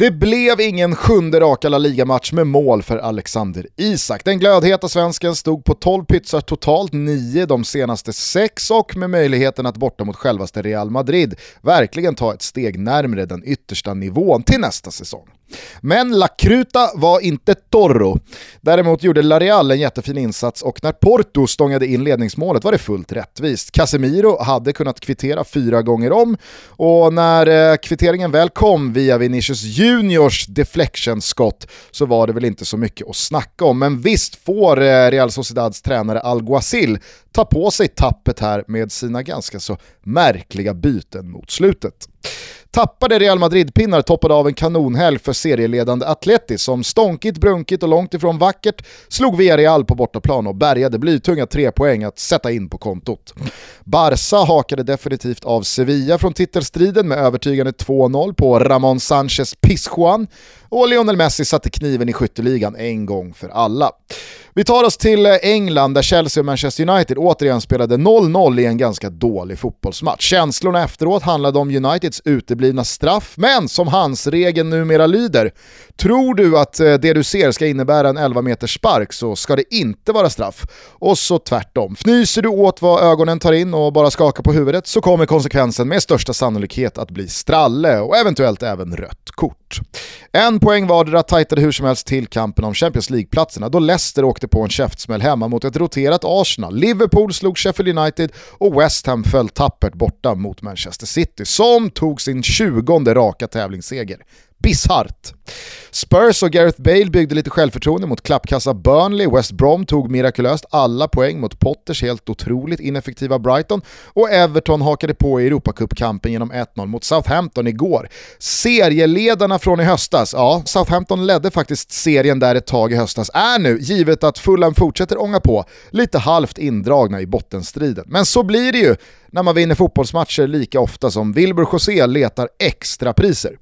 Det blev ingen sjunde raka La Liga-match med mål för Alexander Isak. Den glödheta svensken stod på 12 pytsar totalt, 9 de senaste 6 och med möjligheten att borta mot självaste Real Madrid verkligen ta ett steg närmre den yttersta nivån till nästa säsong. Men La Cruta var inte Torro. Däremot gjorde La Real en jättefin insats och när Porto stångade in ledningsmålet var det fullt rättvist. Casemiro hade kunnat kvittera fyra gånger om och när eh, kvitteringen väl kom via Vinicius Juniors deflection-skott så var det väl inte så mycket att snacka om. Men visst får eh, Real Sociedads tränare Alguacil ta på sig tappet här med sina ganska så märkliga byten mot slutet. Tappade Real Madrid-pinnar toppade av en kanonhelg för serieledande Atleti som stånkigt, brunkigt och långt ifrån vackert slog Villarreal på bortaplan och bärgade blytunga tre poäng att sätta in på kontot. Barca hakade definitivt av Sevilla från titelstriden med övertygande 2-0 på Ramon Sanchez Pizjuan och Lionel Messi satte kniven i skytteligan en gång för alla. Vi tar oss till eh, England där Chelsea och Manchester United återigen spelade 0-0 i en ganska dålig fotbollsmatch. Känslorna efteråt handlade om Uniteds uteblivna straff, men som hans regeln numera lyder, tror du att eh, det du ser ska innebära en 11 meters spark så ska det inte vara straff. Och så tvärtom. Fnyser du åt vad ögonen tar in och bara skakar på huvudet så kommer konsekvensen med största sannolikhet att bli stralle och eventuellt även rött kort. En poäng vardera tajtade hur som helst till kampen om Champions League-platserna då Leicester åkte på en käftsmäll hemma mot ett roterat Arsenal. Liverpool slog Sheffield United och West Ham föll tappert borta mot Manchester City som tog sin 20 raka tävlingsseger bisarrt. Spurs och Gareth Bale byggde lite självförtroende mot klappkassa Burnley, West Brom tog mirakulöst alla poäng mot Potters helt otroligt ineffektiva Brighton och Everton hakade på i Europacupkampen genom 1-0 mot Southampton igår. Serieledarna från i höstas, ja, Southampton ledde faktiskt serien där ett tag i höstas, är nu, givet att Fulham fortsätter ånga på, lite halvt indragna i bottenstriden. Men så blir det ju när man vinner fotbollsmatcher lika ofta som Wilbur José letar extra priser.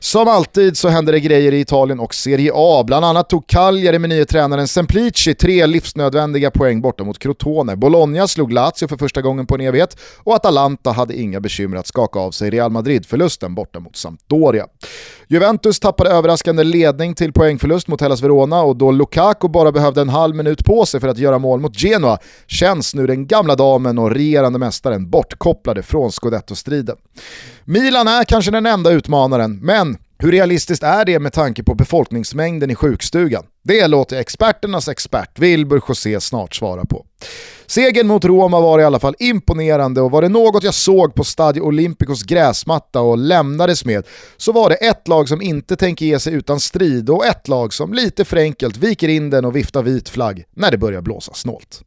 Som alltid så händer det grejer i Italien och Serie A. Bland annat tog Cagliari med nye tränaren Semplici tre livsnödvändiga poäng borta mot Crotone. Bologna slog Lazio för första gången på en evighet och Atalanta hade inga bekymmer att skaka av sig Real Madrid-förlusten borta mot Sampdoria. Juventus tappade överraskande ledning till poängförlust mot Hellas Verona och då Lukaku bara behövde en halv minut på sig för att göra mål mot Genoa känns nu den gamla damen och regerande mästaren bortkopplade från scudetto-striden. Milan är kanske den enda utmanaren, men hur realistiskt är det med tanke på befolkningsmängden i sjukstugan? Det låter experternas expert Wilbur José snart svara på. Segern mot Roma var i alla fall imponerande och var det något jag såg på Stadio Olympicos gräsmatta och lämnades med så var det ett lag som inte tänker ge sig utan strid och ett lag som lite för enkelt viker in den och viftar vit flagg när det börjar blåsa snålt.